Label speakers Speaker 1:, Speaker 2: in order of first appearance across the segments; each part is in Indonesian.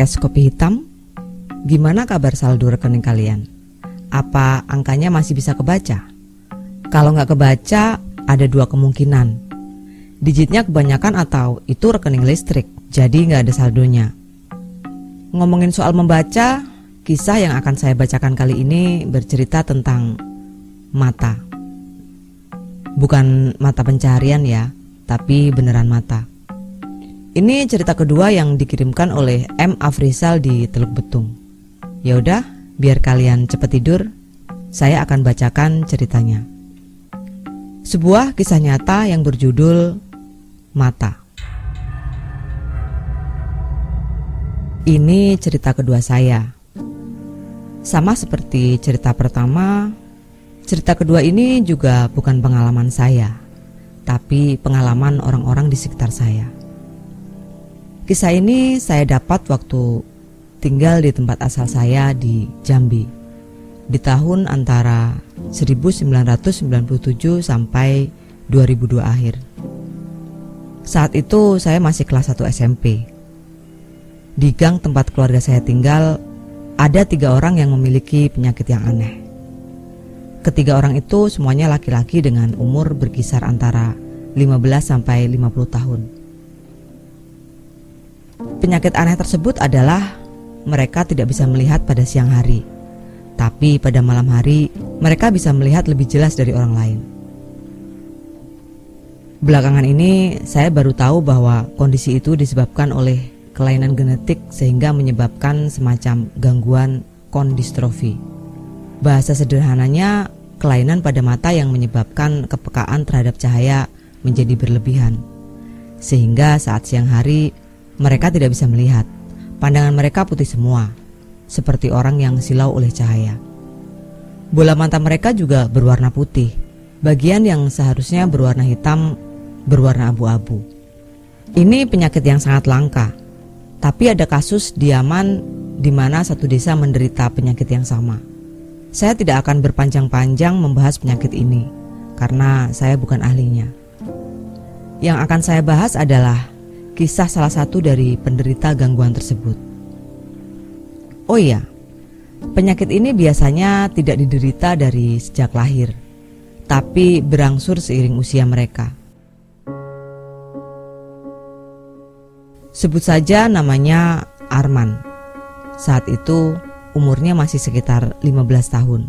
Speaker 1: Podcast Kopi Hitam? Gimana kabar saldo rekening kalian? Apa angkanya masih bisa kebaca? Kalau nggak kebaca, ada dua kemungkinan. Digitnya kebanyakan atau itu rekening listrik, jadi nggak ada saldonya. Ngomongin soal membaca, kisah yang akan saya bacakan kali ini bercerita tentang mata. Bukan mata pencarian ya, tapi beneran mata ini cerita kedua yang dikirimkan oleh M. Afrizal di Teluk Betung. Ya udah, biar kalian cepat tidur, saya akan bacakan ceritanya. Sebuah kisah nyata yang berjudul Mata. Ini cerita kedua saya. Sama seperti cerita pertama, cerita kedua ini juga bukan pengalaman saya, tapi pengalaman orang-orang di sekitar saya. Kisah ini saya dapat waktu tinggal di tempat asal saya di Jambi di tahun antara 1997 sampai 2002 akhir. Saat itu saya masih kelas 1 SMP. Di gang tempat keluarga saya tinggal ada tiga orang yang memiliki penyakit yang aneh. Ketiga orang itu semuanya laki-laki dengan umur berkisar antara 15 sampai 50 tahun. Penyakit aneh tersebut adalah mereka tidak bisa melihat pada siang hari, tapi pada malam hari mereka bisa melihat lebih jelas dari orang lain. Belakangan ini saya baru tahu bahwa kondisi itu disebabkan oleh kelainan genetik sehingga menyebabkan semacam gangguan kondistrofi. Bahasa sederhananya, kelainan pada mata yang menyebabkan kepekaan terhadap cahaya menjadi berlebihan. Sehingga saat siang hari mereka tidak bisa melihat. Pandangan mereka putih semua, seperti orang yang silau oleh cahaya. Bola mata mereka juga berwarna putih. Bagian yang seharusnya berwarna hitam berwarna abu-abu. Ini penyakit yang sangat langka. Tapi ada kasus diaman di mana satu desa menderita penyakit yang sama. Saya tidak akan berpanjang-panjang membahas penyakit ini karena saya bukan ahlinya. Yang akan saya bahas adalah kisah salah satu dari penderita gangguan tersebut. Oh iya, penyakit ini biasanya tidak diderita dari sejak lahir, tapi berangsur seiring usia mereka. Sebut saja namanya Arman. Saat itu umurnya masih sekitar 15 tahun.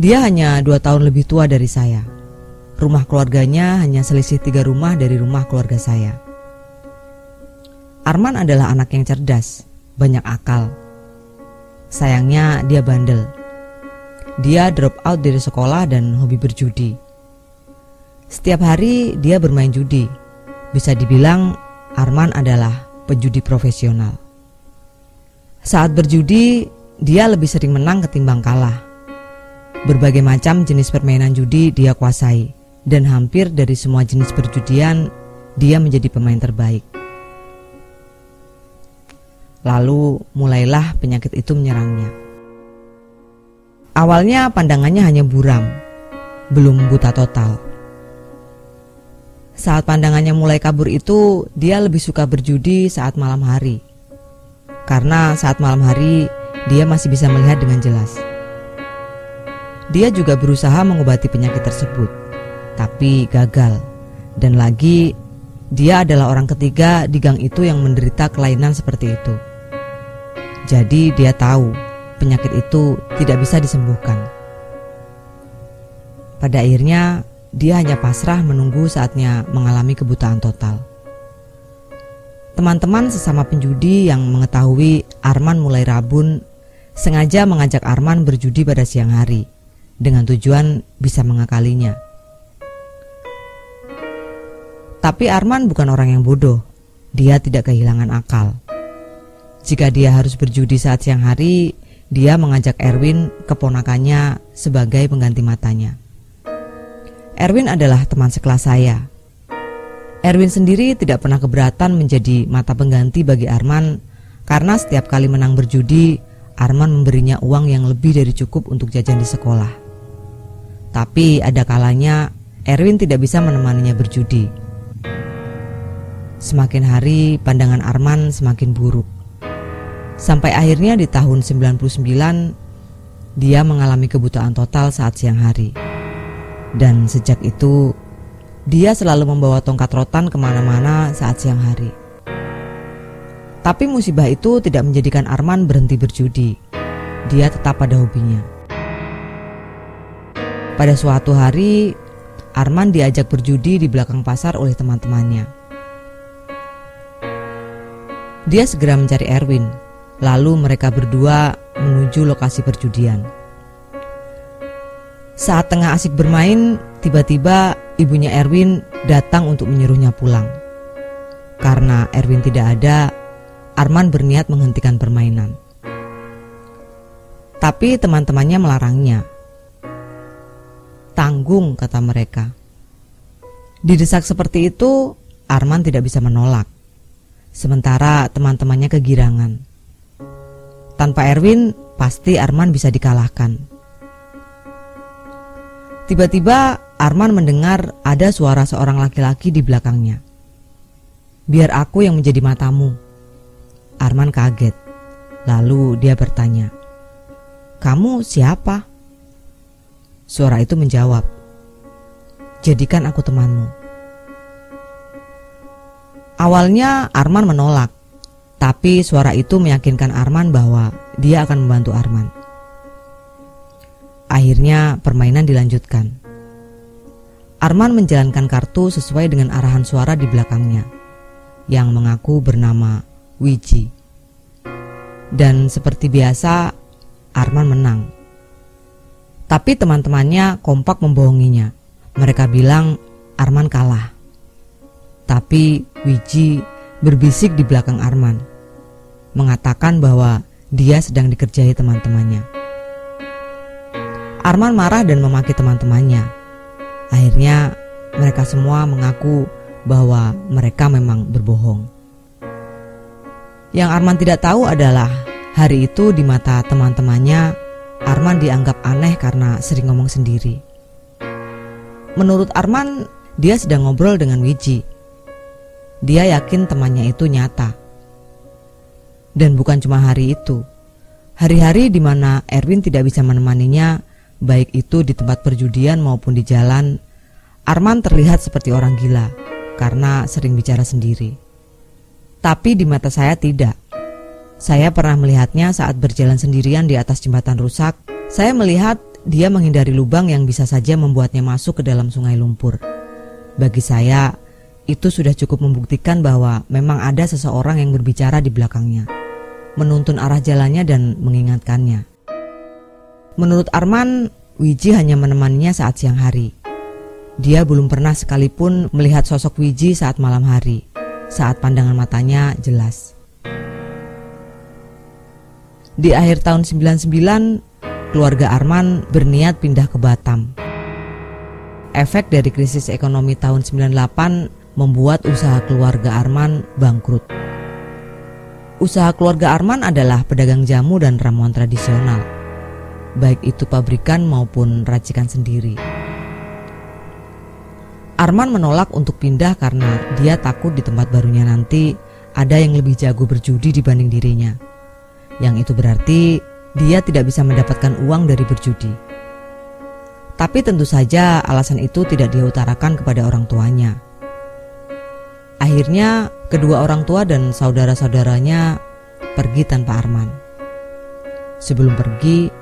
Speaker 1: Dia hanya dua tahun lebih tua dari saya. Rumah keluarganya hanya selisih tiga rumah dari rumah keluarga saya. Arman adalah anak yang cerdas, banyak akal. Sayangnya dia bandel. Dia drop out dari sekolah dan hobi berjudi. Setiap hari dia bermain judi. Bisa dibilang Arman adalah penjudi profesional. Saat berjudi, dia lebih sering menang ketimbang kalah. Berbagai macam jenis permainan judi dia kuasai dan hampir dari semua jenis perjudian dia menjadi pemain terbaik. Lalu mulailah penyakit itu menyerangnya. Awalnya pandangannya hanya buram, belum buta total. Saat pandangannya mulai kabur itu, dia lebih suka berjudi saat malam hari. Karena saat malam hari, dia masih bisa melihat dengan jelas. Dia juga berusaha mengobati penyakit tersebut tapi gagal. Dan lagi, dia adalah orang ketiga di gang itu yang menderita kelainan seperti itu. Jadi dia tahu penyakit itu tidak bisa disembuhkan. Pada akhirnya, dia hanya pasrah menunggu saatnya mengalami kebutaan total. Teman-teman sesama penjudi yang mengetahui Arman mulai rabun sengaja mengajak Arman berjudi pada siang hari dengan tujuan bisa mengakalinya. Tapi Arman bukan orang yang bodoh. Dia tidak kehilangan akal. Jika dia harus berjudi saat siang hari, dia mengajak Erwin, keponakannya, sebagai pengganti matanya. Erwin adalah teman sekelas saya. Erwin sendiri tidak pernah keberatan menjadi mata pengganti bagi Arman karena setiap kali menang berjudi, Arman memberinya uang yang lebih dari cukup untuk jajan di sekolah. Tapi ada kalanya Erwin tidak bisa menemaninya berjudi semakin hari pandangan Arman semakin buruk. Sampai akhirnya di tahun 99 dia mengalami kebutaan total saat siang hari. Dan sejak itu dia selalu membawa tongkat rotan ke mana-mana saat siang hari. Tapi musibah itu tidak menjadikan Arman berhenti berjudi. Dia tetap pada hobinya. Pada suatu hari, Arman diajak berjudi di belakang pasar oleh teman-temannya. Dia segera mencari Erwin, lalu mereka berdua menuju lokasi perjudian. Saat tengah asik bermain, tiba-tiba ibunya Erwin datang untuk menyuruhnya pulang. Karena Erwin tidak ada, Arman berniat menghentikan permainan. Tapi teman-temannya melarangnya. Tanggung, kata mereka. Didesak seperti itu, Arman tidak bisa menolak. Sementara teman-temannya kegirangan. Tanpa Erwin, pasti Arman bisa dikalahkan. Tiba-tiba Arman mendengar ada suara seorang laki-laki di belakangnya. Biar aku yang menjadi matamu. Arman kaget. Lalu dia bertanya, "Kamu siapa?" Suara itu menjawab, "Jadikan aku temanmu." Awalnya Arman menolak, tapi suara itu meyakinkan Arman bahwa dia akan membantu Arman. Akhirnya permainan dilanjutkan. Arman menjalankan kartu sesuai dengan arahan suara di belakangnya yang mengaku bernama Wiji. Dan seperti biasa, Arman menang. Tapi teman-temannya kompak membohonginya. Mereka bilang Arman kalah. Tapi Wiji berbisik di belakang Arman, mengatakan bahwa dia sedang dikerjai teman-temannya. Arman marah dan memaki teman-temannya. Akhirnya mereka semua mengaku bahwa mereka memang berbohong. Yang Arman tidak tahu adalah hari itu di mata teman-temannya Arman dianggap aneh karena sering ngomong sendiri. Menurut Arman, dia sedang ngobrol dengan Wiji. Dia yakin temannya itu nyata. Dan bukan cuma hari itu. Hari-hari di mana Erwin tidak bisa menemaninya baik itu di tempat perjudian maupun di jalan, Arman terlihat seperti orang gila karena sering bicara sendiri. Tapi di mata saya tidak. Saya pernah melihatnya saat berjalan sendirian di atas jembatan rusak. Saya melihat dia menghindari lubang yang bisa saja membuatnya masuk ke dalam sungai lumpur. Bagi saya, itu sudah cukup membuktikan bahwa memang ada seseorang yang berbicara di belakangnya, menuntun arah jalannya dan mengingatkannya. Menurut Arman, Wiji hanya menemaninya saat siang hari. Dia belum pernah sekalipun melihat sosok Wiji saat malam hari, saat pandangan matanya jelas. Di akhir tahun 99, keluarga Arman berniat pindah ke Batam. Efek dari krisis ekonomi tahun 98 membuat usaha keluarga Arman bangkrut. Usaha keluarga Arman adalah pedagang jamu dan ramuan tradisional baik itu pabrikan maupun racikan sendiri. Arman menolak untuk pindah karena dia takut di tempat barunya nanti ada yang lebih jago berjudi dibanding dirinya. Yang itu berarti dia tidak bisa mendapatkan uang dari berjudi. Tapi tentu saja alasan itu tidak dia utarakan kepada orang tuanya. Akhirnya kedua orang tua dan saudara-saudaranya pergi tanpa Arman. Sebelum pergi,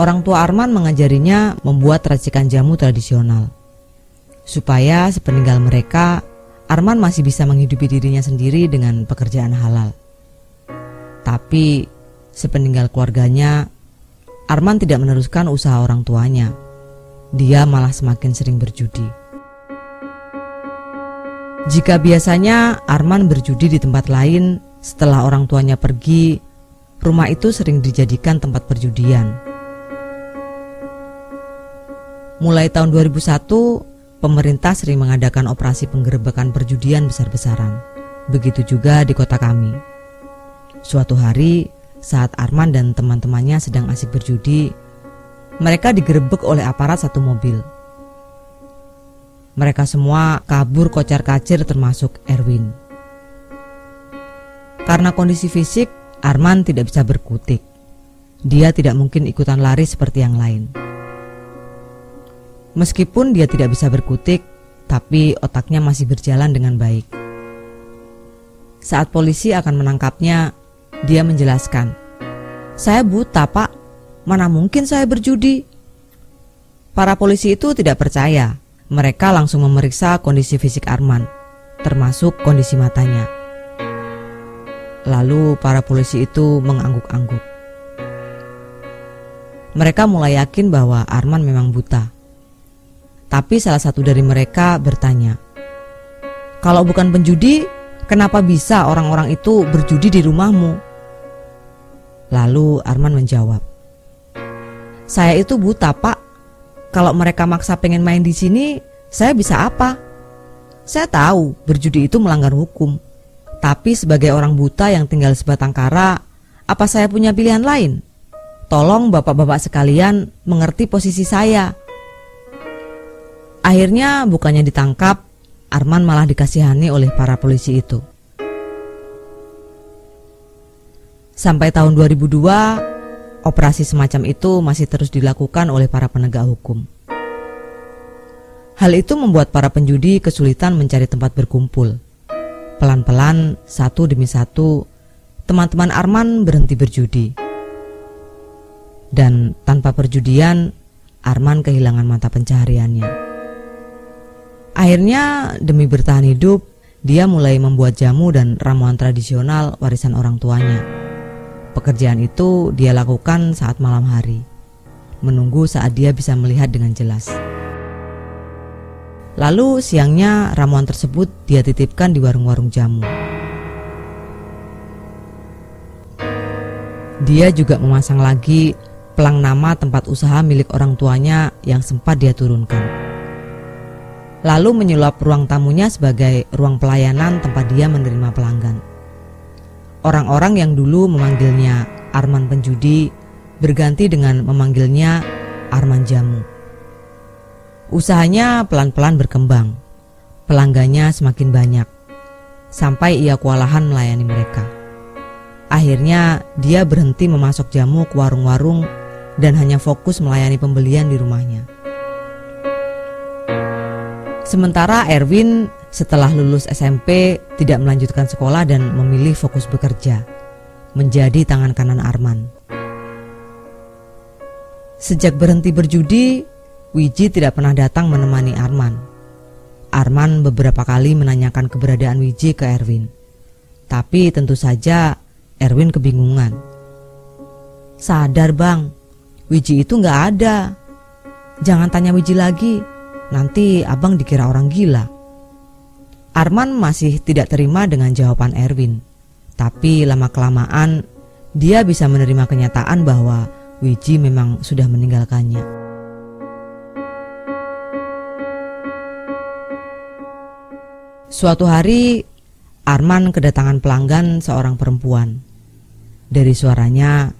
Speaker 1: Orang tua Arman mengajarinya membuat racikan jamu tradisional. Supaya sepeninggal mereka, Arman masih bisa menghidupi dirinya sendiri dengan pekerjaan halal. Tapi sepeninggal keluarganya, Arman tidak meneruskan usaha orang tuanya. Dia malah semakin sering berjudi. Jika biasanya Arman berjudi di tempat lain setelah orang tuanya pergi, rumah itu sering dijadikan tempat perjudian. Mulai tahun 2001, pemerintah sering mengadakan operasi penggerebekan perjudian besar-besaran. Begitu juga di kota kami. Suatu hari, saat Arman dan teman-temannya sedang asik berjudi, mereka digerebek oleh aparat satu mobil. Mereka semua kabur kocar-kacir termasuk Erwin. Karena kondisi fisik, Arman tidak bisa berkutik. Dia tidak mungkin ikutan lari seperti yang lain. Meskipun dia tidak bisa berkutik, tapi otaknya masih berjalan dengan baik. Saat polisi akan menangkapnya, dia menjelaskan, "Saya buta, Pak. Mana mungkin saya berjudi?" Para polisi itu tidak percaya. Mereka langsung memeriksa kondisi fisik Arman, termasuk kondisi matanya. Lalu para polisi itu mengangguk-angguk. Mereka mulai yakin bahwa Arman memang buta. Tapi salah satu dari mereka bertanya, "Kalau bukan penjudi, kenapa bisa orang-orang itu berjudi di rumahmu?" Lalu Arman menjawab, "Saya itu buta, Pak. Kalau mereka maksa pengen main di sini, saya bisa apa? Saya tahu berjudi itu melanggar hukum. Tapi sebagai orang buta yang tinggal sebatang kara, apa saya punya pilihan lain? Tolong bapak-bapak sekalian mengerti posisi saya." Akhirnya bukannya ditangkap, Arman malah dikasihani oleh para polisi itu. Sampai tahun 2002, operasi semacam itu masih terus dilakukan oleh para penegak hukum. Hal itu membuat para penjudi kesulitan mencari tempat berkumpul. Pelan-pelan, satu demi satu, teman-teman Arman berhenti berjudi. Dan tanpa perjudian, Arman kehilangan mata pencahariannya. Akhirnya demi bertahan hidup, dia mulai membuat jamu dan ramuan tradisional warisan orang tuanya. Pekerjaan itu dia lakukan saat malam hari, menunggu saat dia bisa melihat dengan jelas. Lalu siangnya ramuan tersebut dia titipkan di warung-warung jamu. Dia juga memasang lagi pelang nama tempat usaha milik orang tuanya yang sempat dia turunkan lalu menyulap ruang tamunya sebagai ruang pelayanan tempat dia menerima pelanggan. Orang-orang yang dulu memanggilnya Arman Penjudi berganti dengan memanggilnya Arman Jamu. Usahanya pelan-pelan berkembang, pelanggannya semakin banyak, sampai ia kewalahan melayani mereka. Akhirnya dia berhenti memasok jamu ke warung-warung dan hanya fokus melayani pembelian di rumahnya. Sementara Erwin setelah lulus SMP tidak melanjutkan sekolah dan memilih fokus bekerja, menjadi tangan kanan Arman. Sejak berhenti berjudi, Wiji tidak pernah datang menemani Arman. Arman beberapa kali menanyakan keberadaan Wiji ke Erwin. Tapi tentu saja Erwin kebingungan. Sadar bang, Wiji itu nggak ada. Jangan tanya Wiji lagi, Nanti abang dikira orang gila. Arman masih tidak terima dengan jawaban Erwin. Tapi lama-kelamaan dia bisa menerima kenyataan bahwa Wiji memang sudah meninggalkannya. Suatu hari Arman kedatangan pelanggan seorang perempuan. Dari suaranya,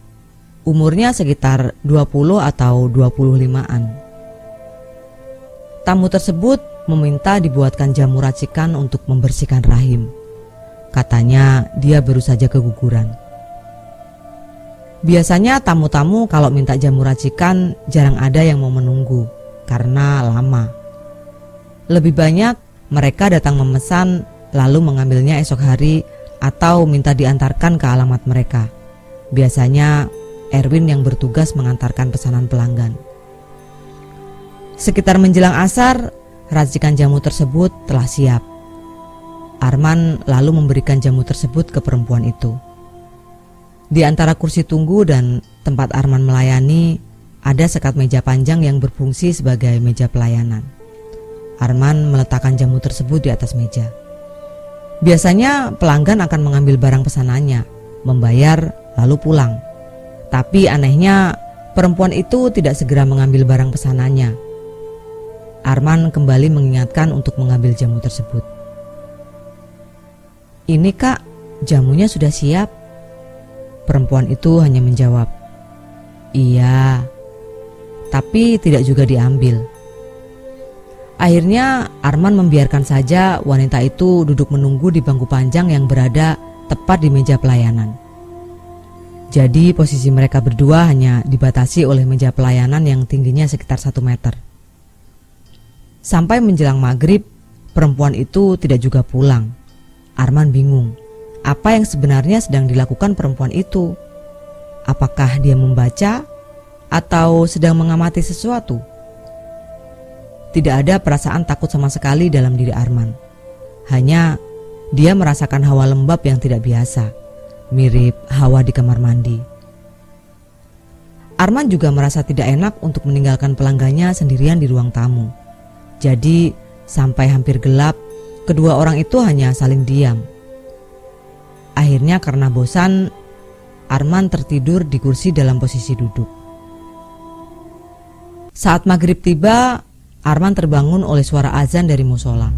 Speaker 1: umurnya sekitar 20 atau 25-an. Tamu tersebut meminta dibuatkan jamu racikan untuk membersihkan rahim. Katanya dia baru saja keguguran. Biasanya tamu-tamu kalau minta jamu racikan jarang ada yang mau menunggu karena lama. Lebih banyak mereka datang memesan lalu mengambilnya esok hari atau minta diantarkan ke alamat mereka. Biasanya Erwin yang bertugas mengantarkan pesanan pelanggan. Sekitar menjelang asar, racikan jamu tersebut telah siap. Arman lalu memberikan jamu tersebut ke perempuan itu. Di antara kursi tunggu dan tempat Arman melayani, ada sekat meja panjang yang berfungsi sebagai meja pelayanan. Arman meletakkan jamu tersebut di atas meja. Biasanya pelanggan akan mengambil barang pesanannya, membayar, lalu pulang. Tapi anehnya, perempuan itu tidak segera mengambil barang pesanannya Arman kembali mengingatkan untuk mengambil jamu tersebut. Ini kak, jamunya sudah siap. Perempuan itu hanya menjawab, Iya, tapi tidak juga diambil. Akhirnya Arman membiarkan saja wanita itu duduk menunggu di bangku panjang yang berada tepat di meja pelayanan. Jadi posisi mereka berdua hanya dibatasi oleh meja pelayanan yang tingginya sekitar satu meter. Sampai menjelang maghrib, perempuan itu tidak juga pulang. Arman bingung, apa yang sebenarnya sedang dilakukan perempuan itu? Apakah dia membaca atau sedang mengamati sesuatu? Tidak ada perasaan takut sama sekali dalam diri Arman. Hanya dia merasakan hawa lembab yang tidak biasa, mirip hawa di kamar mandi. Arman juga merasa tidak enak untuk meninggalkan pelanggannya sendirian di ruang tamu. Jadi, sampai hampir gelap, kedua orang itu hanya saling diam. Akhirnya karena bosan, Arman tertidur di kursi dalam posisi duduk. Saat maghrib tiba, Arman terbangun oleh suara azan dari musola.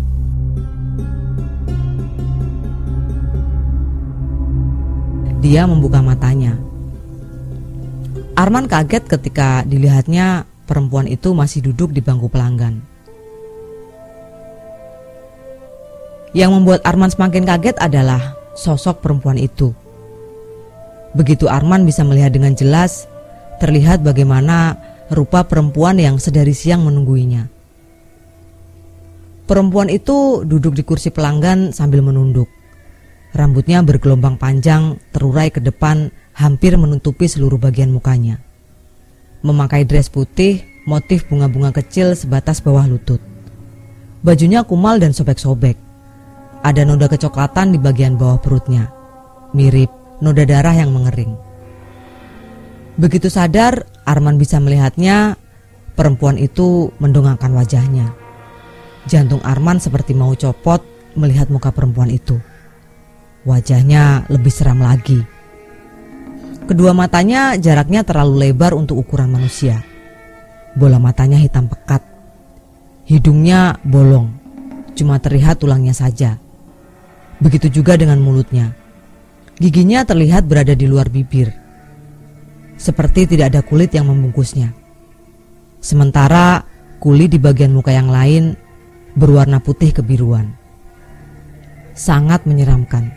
Speaker 1: Dia membuka matanya. Arman kaget ketika dilihatnya perempuan itu masih duduk di bangku pelanggan. Yang membuat Arman semakin kaget adalah sosok perempuan itu. Begitu Arman bisa melihat dengan jelas, terlihat bagaimana rupa perempuan yang sedari siang menungguinya. Perempuan itu duduk di kursi pelanggan sambil menunduk. Rambutnya bergelombang panjang, terurai ke depan, hampir menutupi seluruh bagian mukanya. Memakai dress putih, motif bunga-bunga kecil sebatas bawah lutut. Bajunya kumal dan sobek-sobek. Ada noda kecoklatan di bagian bawah perutnya, mirip noda darah yang mengering. Begitu sadar, Arman bisa melihatnya, perempuan itu mendongakkan wajahnya. Jantung Arman seperti mau copot melihat muka perempuan itu. Wajahnya lebih seram lagi. Kedua matanya jaraknya terlalu lebar untuk ukuran manusia. Bola matanya hitam pekat. Hidungnya bolong, cuma terlihat tulangnya saja. Begitu juga dengan mulutnya. Giginya terlihat berada di luar bibir. Seperti tidak ada kulit yang membungkusnya. Sementara kulit di bagian muka yang lain berwarna putih kebiruan. Sangat menyeramkan.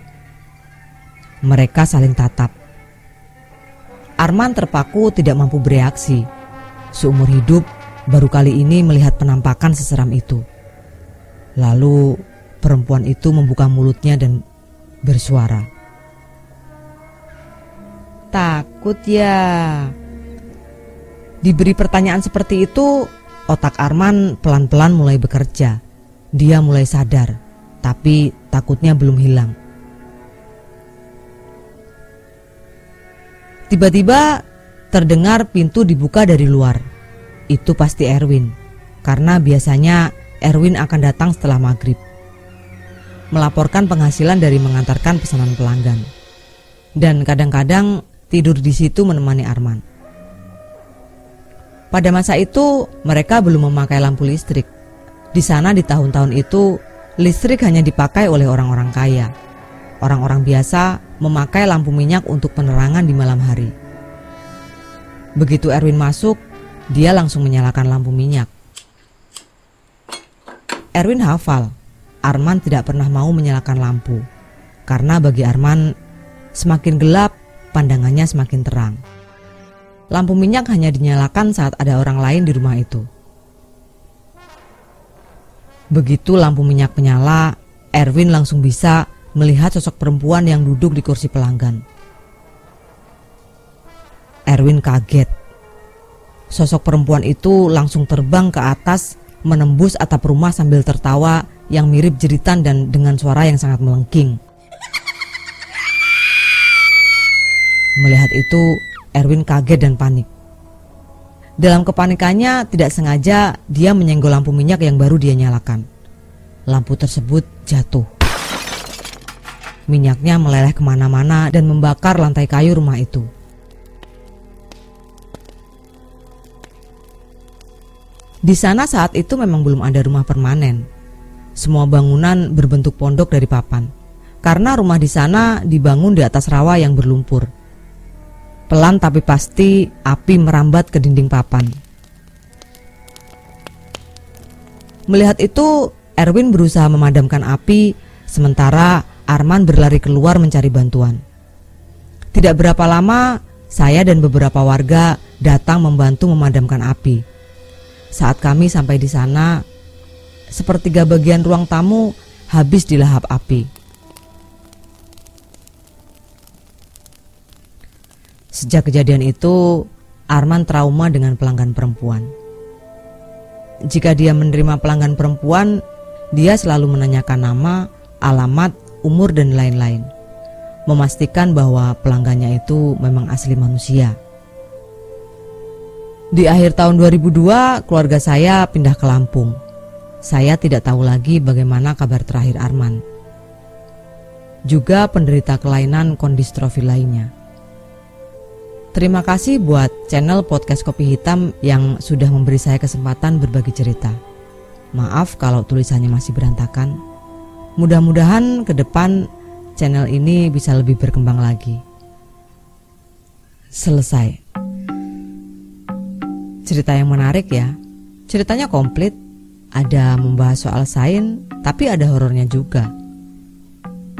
Speaker 1: Mereka saling tatap. Arman terpaku tidak mampu bereaksi. Seumur hidup baru kali ini melihat penampakan seseram itu. Lalu Perempuan itu membuka mulutnya dan bersuara. Takut ya. Diberi pertanyaan seperti itu, otak Arman pelan-pelan mulai bekerja. Dia mulai sadar, tapi takutnya belum hilang. Tiba-tiba terdengar pintu dibuka dari luar. Itu pasti Erwin, karena biasanya Erwin akan datang setelah maghrib melaporkan penghasilan dari mengantarkan pesanan pelanggan. Dan kadang-kadang tidur di situ menemani Arman. Pada masa itu, mereka belum memakai lampu listrik. Di sana di tahun-tahun itu, listrik hanya dipakai oleh orang-orang kaya. Orang-orang biasa memakai lampu minyak untuk penerangan di malam hari. Begitu Erwin masuk, dia langsung menyalakan lampu minyak. Erwin hafal Arman tidak pernah mau menyalakan lampu. Karena bagi Arman, semakin gelap, pandangannya semakin terang. Lampu minyak hanya dinyalakan saat ada orang lain di rumah itu. Begitu lampu minyak menyala, Erwin langsung bisa melihat sosok perempuan yang duduk di kursi pelanggan. Erwin kaget. Sosok perempuan itu langsung terbang ke atas, menembus atap rumah sambil tertawa yang mirip jeritan dan dengan suara yang sangat melengking. Melihat itu, Erwin kaget dan panik. Dalam kepanikannya, tidak sengaja dia menyenggol lampu minyak yang baru dia nyalakan. Lampu tersebut jatuh. Minyaknya meleleh ke mana-mana dan membakar lantai kayu rumah itu. Di sana saat itu memang belum ada rumah permanen. Semua bangunan berbentuk pondok dari papan. Karena rumah di sana dibangun di atas rawa yang berlumpur. Pelan tapi pasti api merambat ke dinding papan. Melihat itu, Erwin berusaha memadamkan api, sementara Arman berlari keluar mencari bantuan. Tidak berapa lama, saya dan beberapa warga datang membantu memadamkan api. Saat kami sampai di sana, sepertiga bagian ruang tamu habis dilahap api. Sejak kejadian itu, Arman trauma dengan pelanggan perempuan. Jika dia menerima pelanggan perempuan, dia selalu menanyakan nama, alamat, umur, dan lain-lain. Memastikan bahwa pelanggannya itu memang asli manusia. Di akhir tahun 2002, keluarga saya pindah ke Lampung. Saya tidak tahu lagi bagaimana kabar terakhir Arman. Juga penderita kelainan kondistrofi lainnya. Terima kasih buat channel podcast Kopi Hitam yang sudah memberi saya kesempatan berbagi cerita. Maaf kalau tulisannya masih berantakan. Mudah-mudahan ke depan channel ini bisa lebih berkembang lagi. Selesai. Cerita yang menarik ya. Ceritanya komplit. Ada membahas soal sains, tapi ada horornya juga.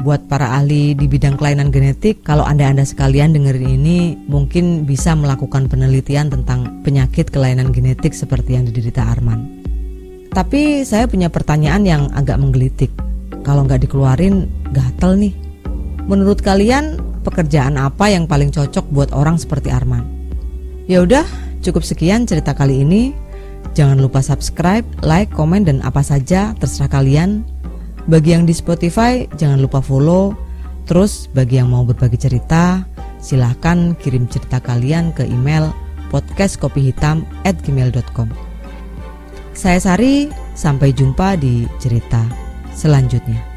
Speaker 1: Buat para ahli di bidang kelainan genetik, kalau Anda-Anda sekalian dengerin ini, mungkin bisa melakukan penelitian tentang penyakit kelainan genetik seperti yang diderita Arman. Tapi saya punya pertanyaan yang agak menggelitik kalau nggak dikeluarin gatel nih. Menurut kalian pekerjaan apa yang paling cocok buat orang seperti Arman? Ya udah, cukup sekian cerita kali ini. Jangan lupa subscribe, like, komen dan apa saja terserah kalian. Bagi yang di Spotify, jangan lupa follow. Terus bagi yang mau berbagi cerita, silahkan kirim cerita kalian ke email podcastkopihitam@gmail.com. Saya Sari, sampai jumpa di cerita selanjutnya.